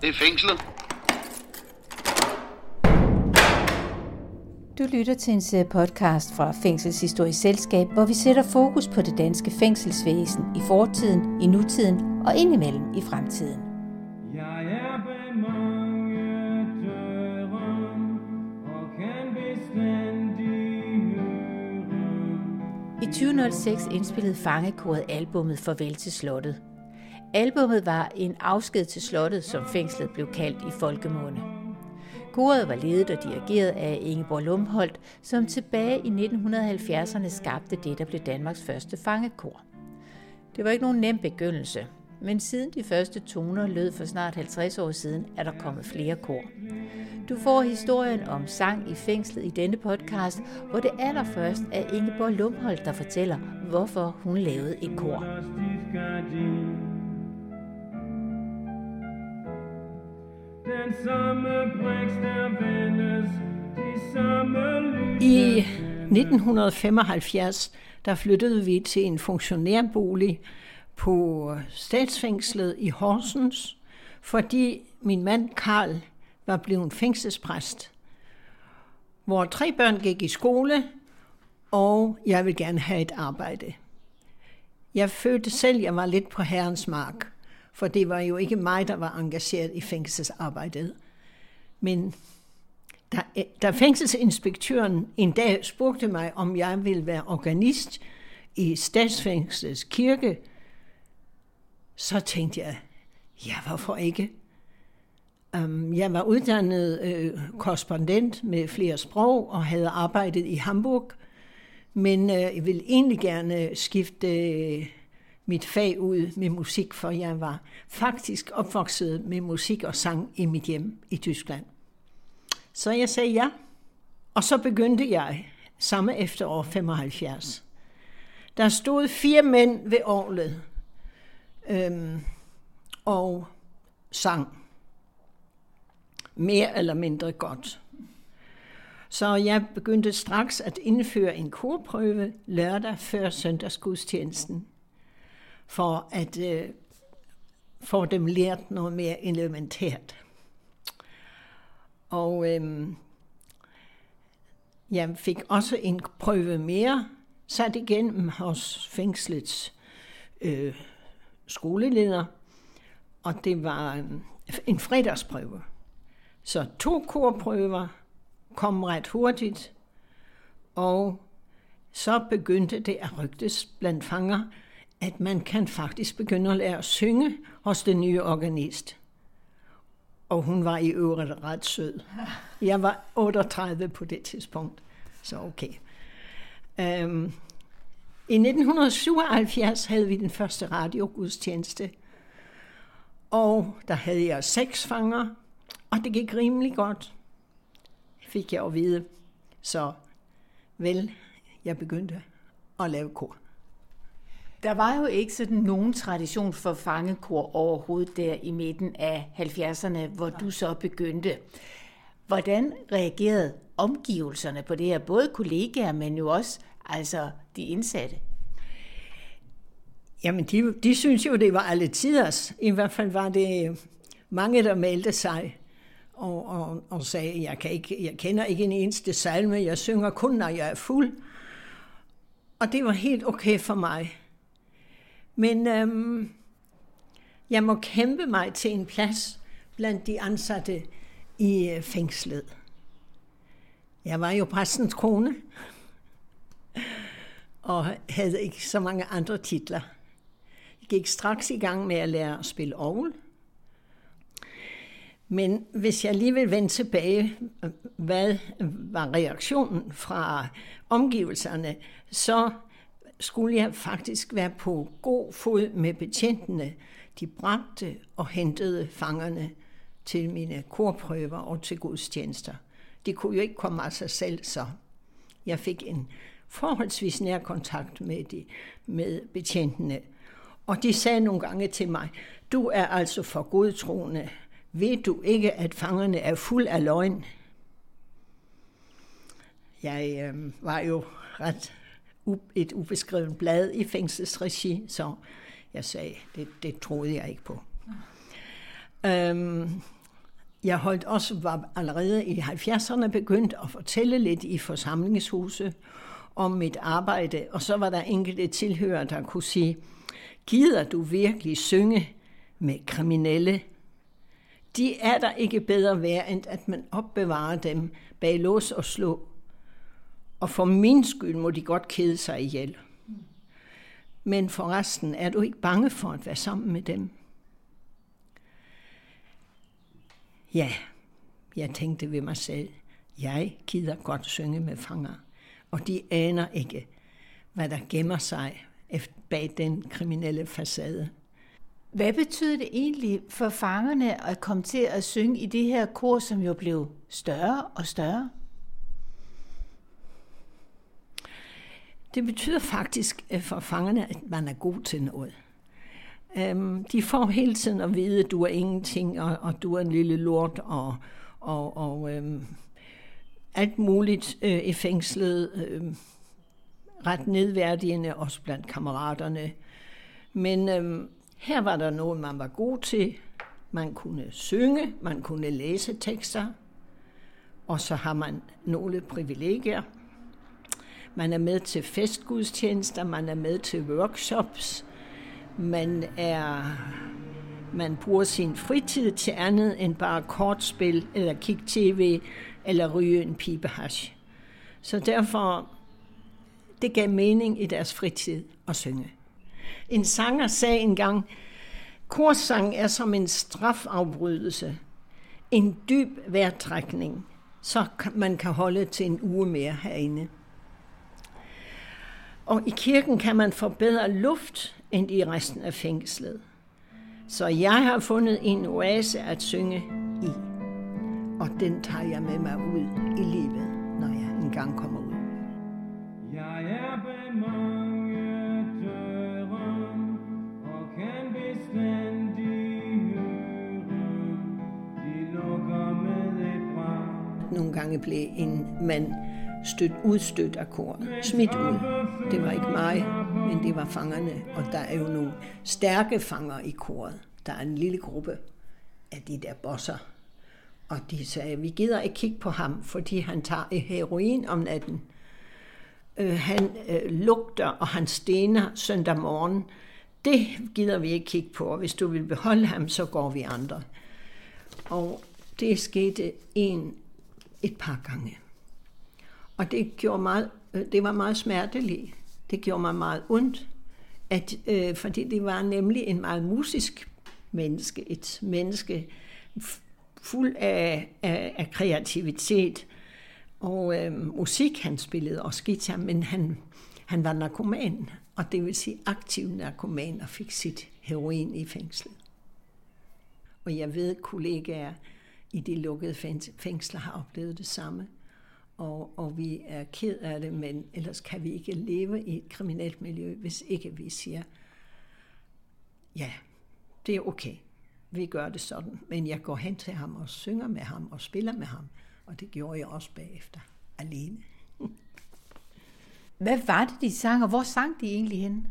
Det er fængslet. Du lytter til en serie podcast fra Fængselshistorisk Selskab, hvor vi sætter fokus på det danske fængselsvæsen i fortiden, i nutiden og indimellem i fremtiden. Jeg er bag mange døre og kan høre. I 2006 indspillede Fangekoret albummet Farvel til Slottet. Albummet var en afsked til slottet, som fængslet blev kaldt i folkemunde. Koret var ledet og dirigeret af Ingeborg Lumholdt, som tilbage i 1970'erne skabte det, der blev Danmarks første fangekor. Det var ikke nogen nem begyndelse, men siden de første toner lød for snart 50 år siden, er der kommet flere kor. Du får historien om sang i fængslet i denne podcast, hvor det allerførst er Ingeborg Lumholdt, der fortæller, hvorfor hun lavede et kor. I 1975 der flyttede vi til en funktionærbolig på statsfængslet i Horsens, fordi min mand Karl var blevet fængselspræst. Hvor tre børn gik i skole, og jeg vil gerne have et arbejde. Jeg følte selv, at jeg var lidt på herrens mark, for det var jo ikke mig, der var engageret i fængselsarbejdet. Men da, øh, da fængselsinspektøren en dag spurgte mig, om jeg ville være organist i statsfængslets kirke, så tænkte jeg, ja, hvorfor ikke? Um, jeg var uddannet øh, korrespondent med flere sprog og havde arbejdet i Hamburg, men øh, jeg ville egentlig gerne skifte øh, mit fag ud med musik, for jeg var faktisk opvokset med musik og sang i mit hjem i Tyskland. Så jeg sagde ja, og så begyndte jeg samme efterår 75. Der stod fire mænd ved orlet øhm, og sang mere eller mindre godt. Så jeg begyndte straks at indføre en korprøve lørdag før søndagsgudstjenesten, for at øh, få dem lært noget mere elementært. Og øh, jeg fik også en prøve mere, sat igennem hos fængslets øh, skoleleder, og det var øh, en fredagsprøve. Så to korprøver kom ret hurtigt, og så begyndte det at rygtes blandt fanger, at man kan faktisk begynde at lære at synge hos den nye organist. Og hun var i øvrigt ret sød. Jeg var 38 på det tidspunkt, så okay. Øhm, I 1977 havde vi den første radiogudstjeneste, og der havde jeg seks fanger, og det gik rimelig godt, fik jeg at vide. Så vel, jeg begyndte at lave kor. Der var jo ikke sådan nogen tradition for fangekor overhovedet der i midten af 70'erne, hvor du så begyndte. Hvordan reagerede omgivelserne på det her? Både kollegaer, men jo også altså de indsatte. Jamen, de, de synes jo, det var alle tiders. I hvert fald var det øh, mange, der meldte sig og, og, og sagde, jeg, kan ikke, jeg kender ikke en eneste salme, jeg synger kun, når jeg er fuld. Og det var helt okay for mig. Men øhm, jeg må kæmpe mig til en plads blandt de ansatte i øh, fængslet. Jeg var jo præstens kone, og havde ikke så mange andre titler. Jeg gik straks i gang med at lære at spille orgel. Men hvis jeg lige vil vende tilbage, øh, hvad var reaktionen fra omgivelserne, så skulle jeg faktisk være på god fod med betjentene. De bragte og hentede fangerne til mine korprøver og til gudstjenester. De kunne jo ikke komme af sig selv, så jeg fik en forholdsvis nær kontakt med, de, med betjentene. Og de sagde nogle gange til mig, du er altså for godtroende. Ved du ikke, at fangerne er fuld af løgn? Jeg øh, var jo ret et ubeskrevet blad i fængselsregi, så jeg sagde, det, det troede jeg ikke på. Øhm, jeg holdt også, var allerede i 70'erne begyndt at fortælle lidt i forsamlingshuse om mit arbejde, og så var der enkelte tilhører, der kunne sige, gider du virkelig synge med kriminelle? De er der ikke bedre værd, end at man opbevarer dem bag lås og slå. Og for min skyld må de godt kede sig ihjel. Men forresten er du ikke bange for at være sammen med dem. Ja, jeg tænkte ved mig selv, jeg gider godt synge med fanger, og de aner ikke, hvad der gemmer sig bag den kriminelle facade. Hvad betyder det egentlig for fangerne at komme til at synge i det her kor, som jo blev større og større? Det betyder faktisk øh, for fangerne, at man er god til noget. Øhm, de får hele tiden at vide, at du er ingenting, og, og du er en lille lort, og, og, og øhm, alt muligt øh, i fængslet. Uh, ret nedværdigende, også blandt kammeraterne. Men øhm, her var der noget, man var god til. Man kunne synge, man kunne læse tekster, og så har man nogle privilegier. Man er med til festgudstjenester, man er med til workshops, man er man bruger sin fritid til andet end bare kortspil, eller kigge tv, eller ryge en pibehash. Så derfor, det gav mening i deres fritid at synge. En sanger sagde engang, korsang er som en strafafbrydelse, en dyb vejrtrækning, så man kan holde til en uge mere herinde. Og i kirken kan man få bedre luft end i resten af fængslet. Så jeg har fundet en oase at synge i. Og den tager jeg med mig ud i livet, når jeg engang kommer ud. Jeg er bag mange døre og kan bestandig høre, de lukker med et brag. Nogle gange blev en mand stødt udstødt af koret, smidt ud. Det var ikke mig, men det var fangerne, og der er jo nogle stærke fanger i koret. Der er en lille gruppe af de der bosser, og de sagde, vi gider ikke kigge på ham, fordi han tager heroin om natten. Øh, han øh, lugter, og han stener søndag morgen. Det gider vi ikke kigge på, og hvis du vil beholde ham, så går vi andre. Og det skete en et par gange. Og det, gjorde meget, øh, det var meget smerteligt. Det gjorde mig meget ondt, at, øh, fordi det var nemlig en meget musisk menneske. Et menneske fuld af, af, af kreativitet og øh, musik. Han spillede også guitar, men han, han var narkoman, og det vil sige aktiv narkoman, og fik sit heroin i fængslet. Og jeg ved, kollegaer i de lukkede fængsler har oplevet det samme og, og vi er ked af det, men ellers kan vi ikke leve i et kriminelt miljø, hvis ikke vi siger, ja, det er okay, vi gør det sådan, men jeg går hen til ham og synger med ham og spiller med ham, og det gjorde jeg også bagefter, alene. Hvad var det, de sang, og hvor sang de egentlig hen?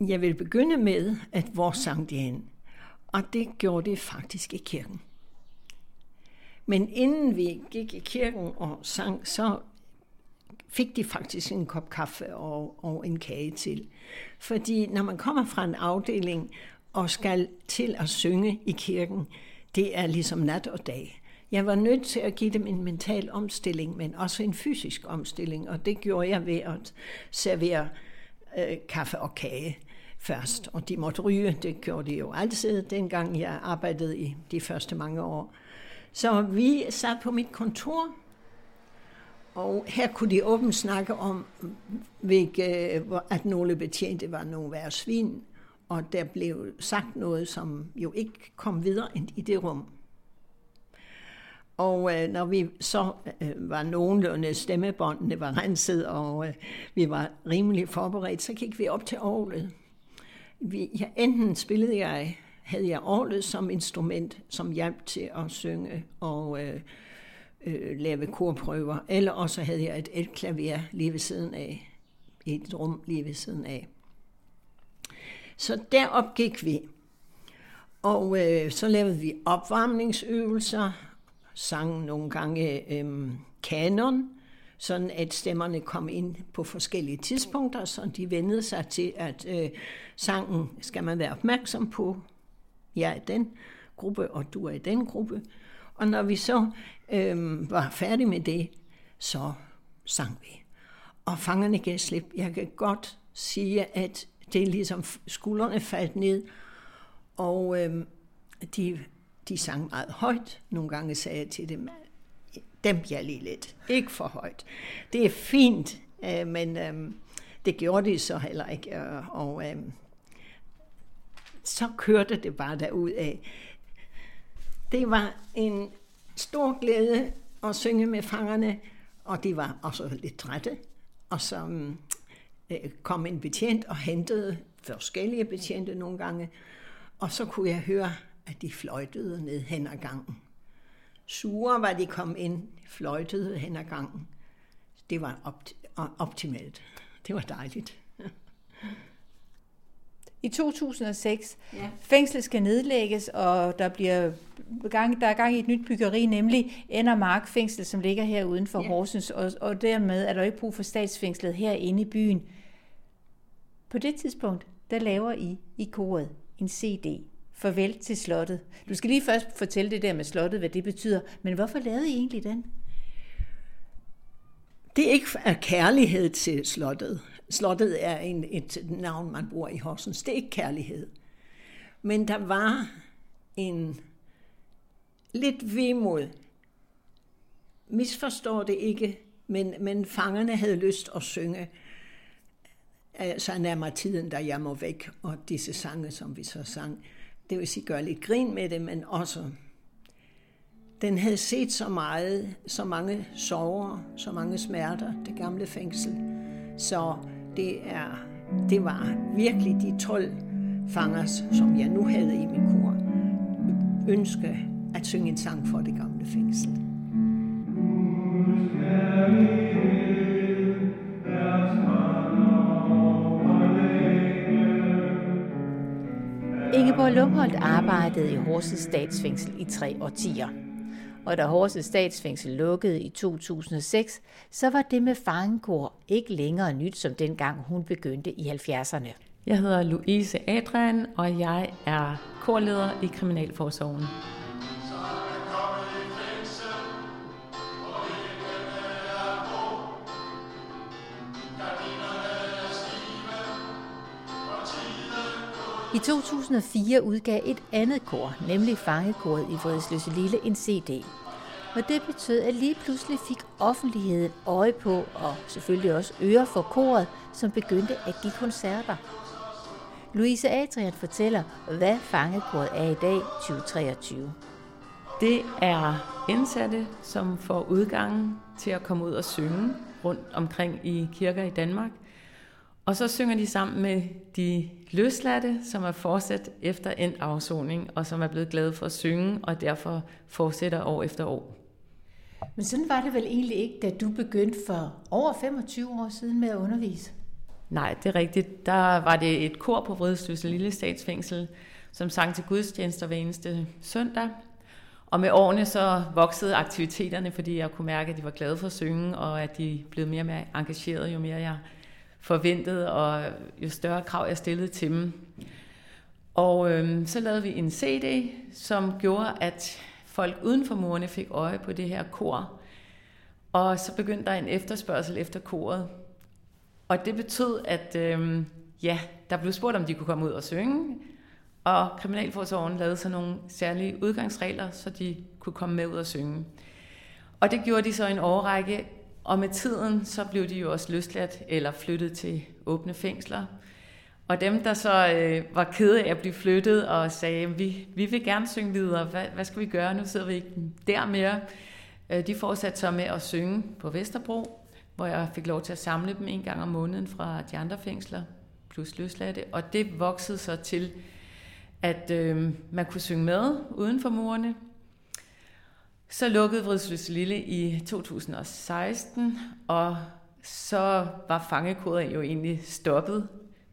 Jeg vil begynde med, at hvor sang de hen? Og det gjorde det faktisk i kirken. Men inden vi gik i kirken og sang, så fik de faktisk en kop kaffe og, og en kage til. Fordi når man kommer fra en afdeling og skal til at synge i kirken, det er ligesom nat og dag. Jeg var nødt til at give dem en mental omstilling, men også en fysisk omstilling, og det gjorde jeg ved at servere øh, kaffe og kage først. Og de måtte ryge, det gjorde de jo altid, dengang jeg arbejdede i de første mange år. Så vi sad på mit kontor, og her kunne de åbent snakke om, hvilke, at nogle betjente var nogle værre svin, og der blev sagt noget, som jo ikke kom videre ind i det rum. Og øh, når vi så øh, var nogenlunde stemmebåndene var renset, og øh, vi var rimelig forberedt, så gik vi op til Aarhus. Vi, ja, enten spillede jeg havde jeg orlet som instrument, som hjalp til at synge og øh, øh, lave korprøver, eller også havde jeg et elklaver lige ved siden af, i et rum lige ved siden af. Så derop gik vi. Og øh, så lavede vi opvarmningsøvelser, sang nogle gange øh, kanon, sådan at stemmerne kom ind på forskellige tidspunkter, så de vendede sig til, at øh, sangen skal man være opmærksom på. Jeg er den gruppe, og du er i den gruppe. Og når vi så øh, var færdige med det, så sang vi. Og fangerne gav slip. Jeg kan godt sige, at det er ligesom skuldrene faldt ned, og øh, de, de sang meget højt. Nogle gange sagde jeg til dem, dem jeg lige lidt. Ikke for højt. Det er fint, øh, men øh, det gjorde de så heller ikke. Og øh, så kørte det bare derud af. Det var en stor glæde at synge med fangerne, og de var også lidt trætte. Og så øh, kom en betjent og hentede forskellige betjente nogle gange, og så kunne jeg høre, at de fløjtede ned hen ad gangen. Sure var de kom ind, fløjtede hen ad gangen. Det var opt- optimalt. Det var dejligt. I 2006, ja. fængslet skal nedlægges, og der bliver gang, der er gang i et nyt byggeri, nemlig Endermark fængsel, som ligger her uden for ja. Horsens, og, og dermed er der ikke brug for statsfængslet herinde i byen. På det tidspunkt, der laver I i koret en CD. Farvel til slottet. Du skal lige først fortælle det der med slottet, hvad det betyder, men hvorfor lavede I egentlig den? Det er ikke af kærlighed til slottet. Slottet er en, et navn, man bruger i Horsens. Det er ikke kærlighed. Men der var en lidt vemod. Misforstår det ikke, men, men fangerne havde lyst at synge øh, så nærmere tiden, da jeg må væk, og disse sange, som vi så sang. Det vil sige, gøre lidt grin med det, men også den havde set så meget, så mange sorger, så mange smerter, det gamle fængsel. Så det, er, det var virkelig de 12 fangers, som jeg nu havde i min kor, ønske at synge en sang for det gamle fængsel. Ingeborg Lumholdt arbejdede i Horsens statsfængsel i tre årtier. Og da Horsens statsfængsel lukkede i 2006, så var det med fangekor ikke længere nyt som dengang hun begyndte i 70'erne. Jeg hedder Louise Adrian, og jeg er korleder i Kriminalforsorgen. I 2004 udgav et andet kor, nemlig Fangekoret i Vridsløse Lille, en CD. Og det betød, at lige pludselig fik offentligheden øje på, og selvfølgelig også øre for koret, som begyndte at give koncerter. Louise Adrian fortæller, hvad Fangekoret er i dag 2023. Det er indsatte, som får udgangen til at komme ud og synge rundt omkring i kirker i Danmark – og så synger de sammen med de løsladte, som er fortsat efter en afsoning, og som er blevet glade for at synge, og derfor fortsætter år efter år. Men sådan var det vel egentlig ikke, da du begyndte for over 25 år siden med at undervise? Nej, det er rigtigt. Der var det et kor på Vridsløse Lille Statsfængsel, som sang til gudstjenester hver eneste søndag. Og med årene så voksede aktiviteterne, fordi jeg kunne mærke, at de var glade for at synge, og at de blev mere og mere engageret, jo mere jeg forventede, og jo større krav jeg stillede til dem. Og øhm, så lavede vi en CD, som gjorde, at folk uden for murene fik øje på det her kor. Og så begyndte der en efterspørgsel efter koret. Og det betød, at øh, ja, der blev spurgt, om de kunne komme ud og synge. Og Kriminalforsorgen lavede så nogle særlige udgangsregler, så de kunne komme med ud og synge. Og det gjorde de så en årrække, og med tiden, så blev de jo også løsladt eller flyttet til åbne fængsler. Og dem, der så øh, var kede af at blive flyttet og sagde, vi, vi vil gerne synge videre, hvad, hvad skal vi gøre, nu sidder vi ikke der mere. Øh, de fortsatte så med at synge på Vesterbro, hvor jeg fik lov til at samle dem en gang om måneden fra de andre fængsler, plus løsladte. Og det voksede så til, at øh, man kunne synge med uden for murene, så lukkede Vridsløs Lille i 2016, og så var fangekodet jo egentlig stoppet.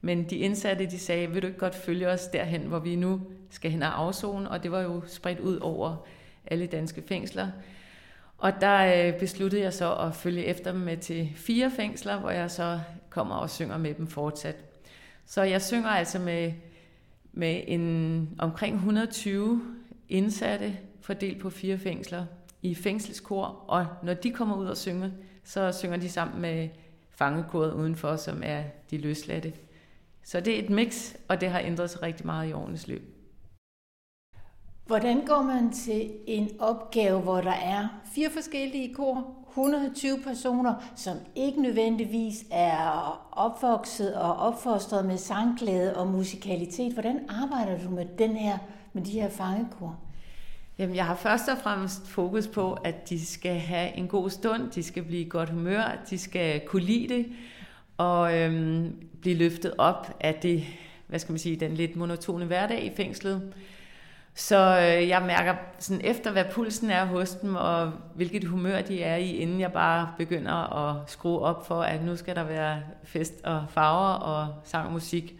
Men de indsatte, de sagde, vil du ikke godt følge os derhen, hvor vi nu skal hen og afzone, og det var jo spredt ud over alle danske fængsler. Og der øh, besluttede jeg så at følge efter dem med til fire fængsler, hvor jeg så kommer og synger med dem fortsat. Så jeg synger altså med, med en omkring 120 indsatte fordelt på fire fængsler i fængselskor, og når de kommer ud og synger, så synger de sammen med fangekoret udenfor, som er de løsladte. Så det er et mix, og det har ændret sig rigtig meget i årenes løb. Hvordan går man til en opgave, hvor der er fire forskellige kor, 120 personer, som ikke nødvendigvis er opvokset og opfostret med sangglæde og musikalitet? Hvordan arbejder du med den her, med de her fangekor? Jamen, jeg har først og fremmest fokus på, at de skal have en god stund, de skal blive i godt humør, de skal kunne lide det, og øhm, blive løftet op af det, hvad skal man sige, den lidt monotone hverdag i fængslet. Så øh, jeg mærker sådan efter, hvad pulsen er hos dem, og hvilket humør de er i, inden jeg bare begynder at skrue op for, at nu skal der være fest og farver og sang og musik.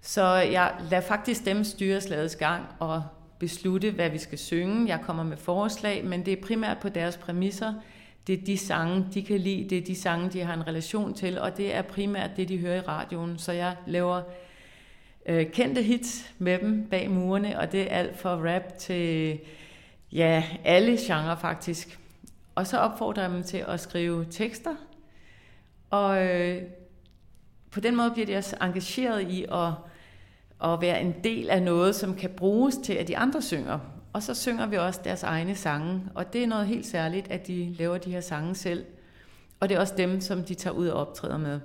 Så jeg lader faktisk dem styre slagets gang og beslutte, hvad vi skal synge. Jeg kommer med forslag, men det er primært på deres præmisser. Det er de sange, de kan lide, det er de sange, de har en relation til, og det er primært det, de hører i radioen. Så jeg laver øh, kendte hits med dem bag murene, og det er alt fra rap til ja, alle genrer faktisk. Og så opfordrer jeg dem til at skrive tekster, og øh, på den måde bliver de også engageret i at, at være en del af noget, som kan bruges til, at de andre synger. Og så synger vi også deres egne sange, og det er noget helt særligt, at de laver de her sange selv. Og det er også dem, som de tager ud og optræder med.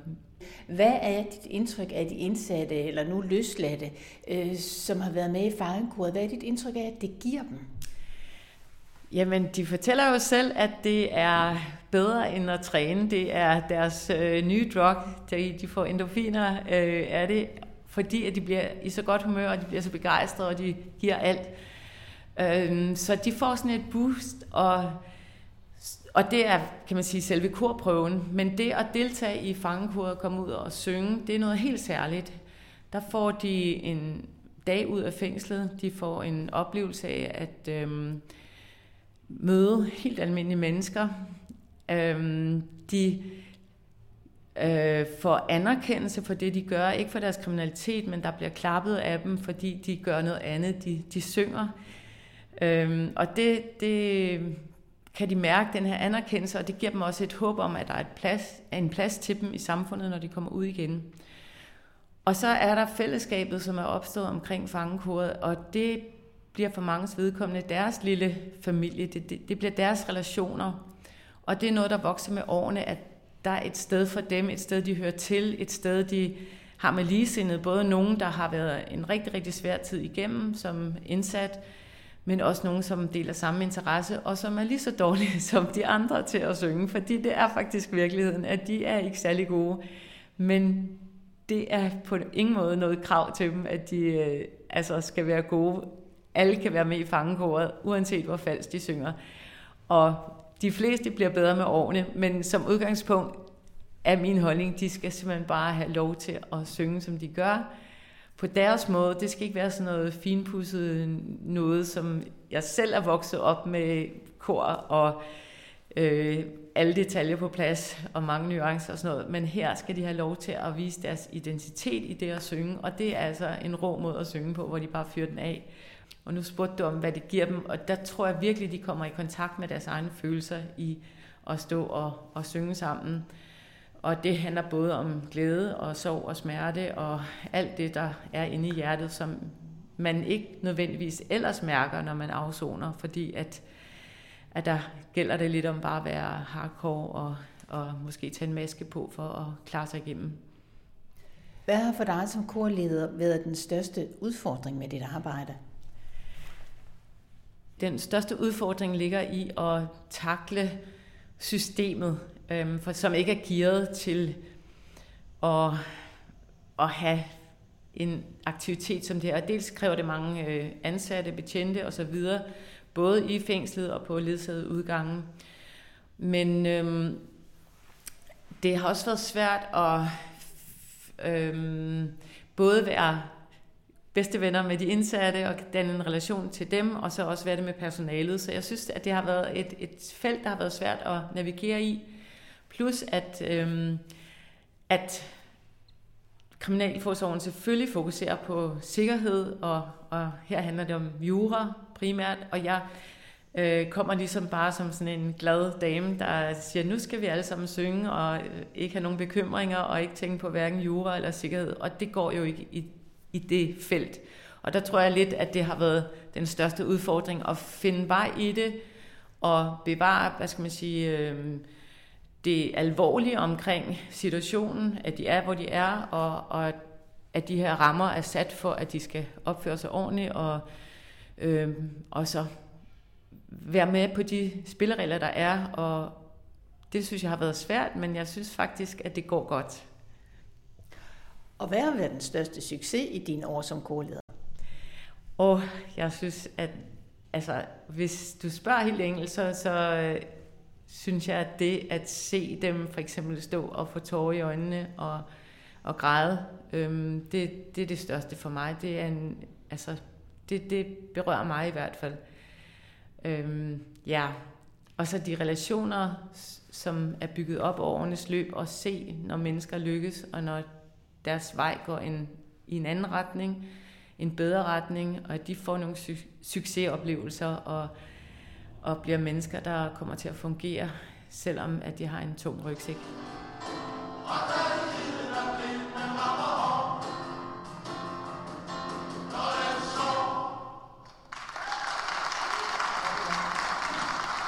Hvad er dit indtryk af de indsatte, eller nu løsladte, øh, som har været med i fangekoret? Hvad er dit indtryk af, at det giver dem? Jamen, de fortæller jo selv, at det er bedre end at træne. Det er deres øh, nye drug. De, de får endorfiner øh, af det, fordi at de bliver i så godt humør, og de bliver så begejstrede, og de giver alt. Øhm, så de får sådan et boost, og og det er, kan man sige, selve korprøven. Men det at deltage i fangekoret og komme ud og synge, det er noget helt særligt. Der får de en dag ud af fængslet. De får en oplevelse af at øhm, møde helt almindelige mennesker. Øhm, de øh, får anerkendelse for det, de gør. Ikke for deres kriminalitet, men der bliver klappet af dem, fordi de gør noget andet. De, de synger. Øhm, og det, det kan de mærke den her anerkendelse, og det giver dem også et håb om, at der er et plads, en plads til dem i samfundet, når de kommer ud igen. Og så er der fællesskabet, som er opstået omkring fangekoret, og det bliver for mange vedkommende deres lille familie. Det, det, det bliver deres relationer. Og det er noget, der vokser med årene, at der er et sted for dem, et sted, de hører til, et sted, de har med ligesindet. Både nogen, der har været en rigtig, rigtig svær tid igennem som indsat, men også nogen, som deler samme interesse, og som er lige så dårlige som de andre til at synge, fordi det er faktisk virkeligheden, at de er ikke særlig gode, men det er på ingen måde noget krav til dem, at de øh, altså skal være gode. Alle kan være med i fangekoret, uanset hvor falsk de synger. Og de fleste bliver bedre med årene, men som udgangspunkt er min holdning, de skal simpelthen bare have lov til at synge, som de gør, på deres måde. Det skal ikke være sådan noget finpudset noget, som jeg selv er vokset op med kor og øh, alle detaljer på plads og mange nuancer og sådan noget. Men her skal de have lov til at vise deres identitet i det at synge, og det er altså en rå måde at synge på, hvor de bare fyrer den af. Og nu spurgte du om, hvad det giver dem, og der tror jeg virkelig, de kommer i kontakt med deres egne følelser i at stå og, og synge sammen. Og det handler både om glæde og sorg og smerte og alt det, der er inde i hjertet, som man ikke nødvendigvis ellers mærker, når man afsoner, fordi at, at der gælder det lidt om bare at være hardcore og, og måske tage en maske på for at klare sig igennem. Hvad har for dig som korleder været den største udfordring med dit arbejde? Den største udfordring ligger i at takle systemet øhm, for, som ikke er gearet til at, at have en aktivitet som det her. Dels kræver det mange øh, ansatte, betjente osv., både i fængslet og på ledsaget udgange. Men øhm, det har også været svært at øhm, både være bedste venner med de indsatte og danne en relation til dem, og så også være det med personalet. Så jeg synes, at det har været et, et felt, der har været svært at navigere i. Plus at, øhm, at Kriminalforsorgen selvfølgelig fokuserer på sikkerhed, og, og her handler det om jura primært, og jeg øh, kommer ligesom bare som sådan en glad dame, der siger, nu skal vi alle sammen synge, og øh, ikke have nogen bekymringer, og ikke tænke på hverken jura eller sikkerhed, og det går jo ikke i, i det felt. Og der tror jeg lidt, at det har været den største udfordring, at finde vej i det, og bevare, hvad skal man sige, øh, det alvorlige omkring situationen, at de er, hvor de er, og, og at de her rammer er sat for, at de skal opføre sig ordentligt, og, øh, og så være med på de spilleregler, der er, og det synes jeg har været svært, men jeg synes faktisk, at det går godt. Og hvad har været den største succes i dine år som korleder? Og jeg synes, at altså, hvis du spørger helt enkelt, så, så synes jeg, at det at se dem for eksempel stå og få tårer i øjnene og, og græde, øhm, det, det er det største for mig. Det, er en, altså, det, det berører mig i hvert fald. Øhm, ja, og så de relationer, som er bygget op over årenes løb, og se, når mennesker lykkes, og når deres vej går en, i en anden retning, en bedre retning, og at de får nogle su- succesoplevelser, og, og bliver mennesker, der kommer til at fungere, selvom at de har en tung rygsæk.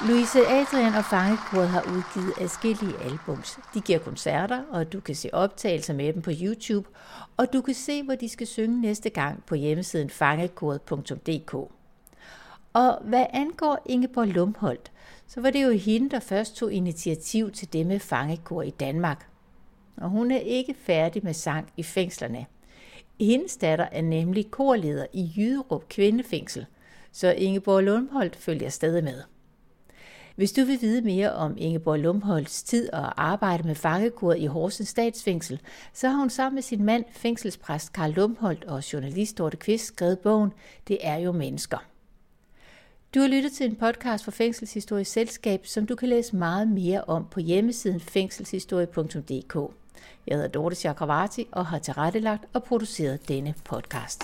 Louise Adrian og Fangekoret har udgivet adskillige albums. De giver koncerter, og du kan se optagelser med dem på YouTube, og du kan se, hvor de skal synge næste gang på hjemmesiden fangekoret.dk. Og hvad angår Ingeborg Lumholdt, så var det jo hende, der først tog initiativ til det med fangekor i Danmark. Og hun er ikke færdig med sang i fængslerne. Hendes datter er nemlig korleder i Jyderup Kvindefængsel, så Ingeborg Lumholdt følger stadig med. Hvis du vil vide mere om Ingeborg Lumholds tid og arbejde med fangekoret i Horsens statsfængsel, så har hun sammen med sin mand, fængselspræst Karl Lumholdt og journalist Dorte Kvist skrevet bogen Det er jo mennesker. Du har lyttet til en podcast fra Fængselshistorisk Selskab, som du kan læse meget mere om på hjemmesiden fængselshistorie.dk. Jeg hedder Dorte Chakravarti og har tilrettelagt og produceret denne podcast.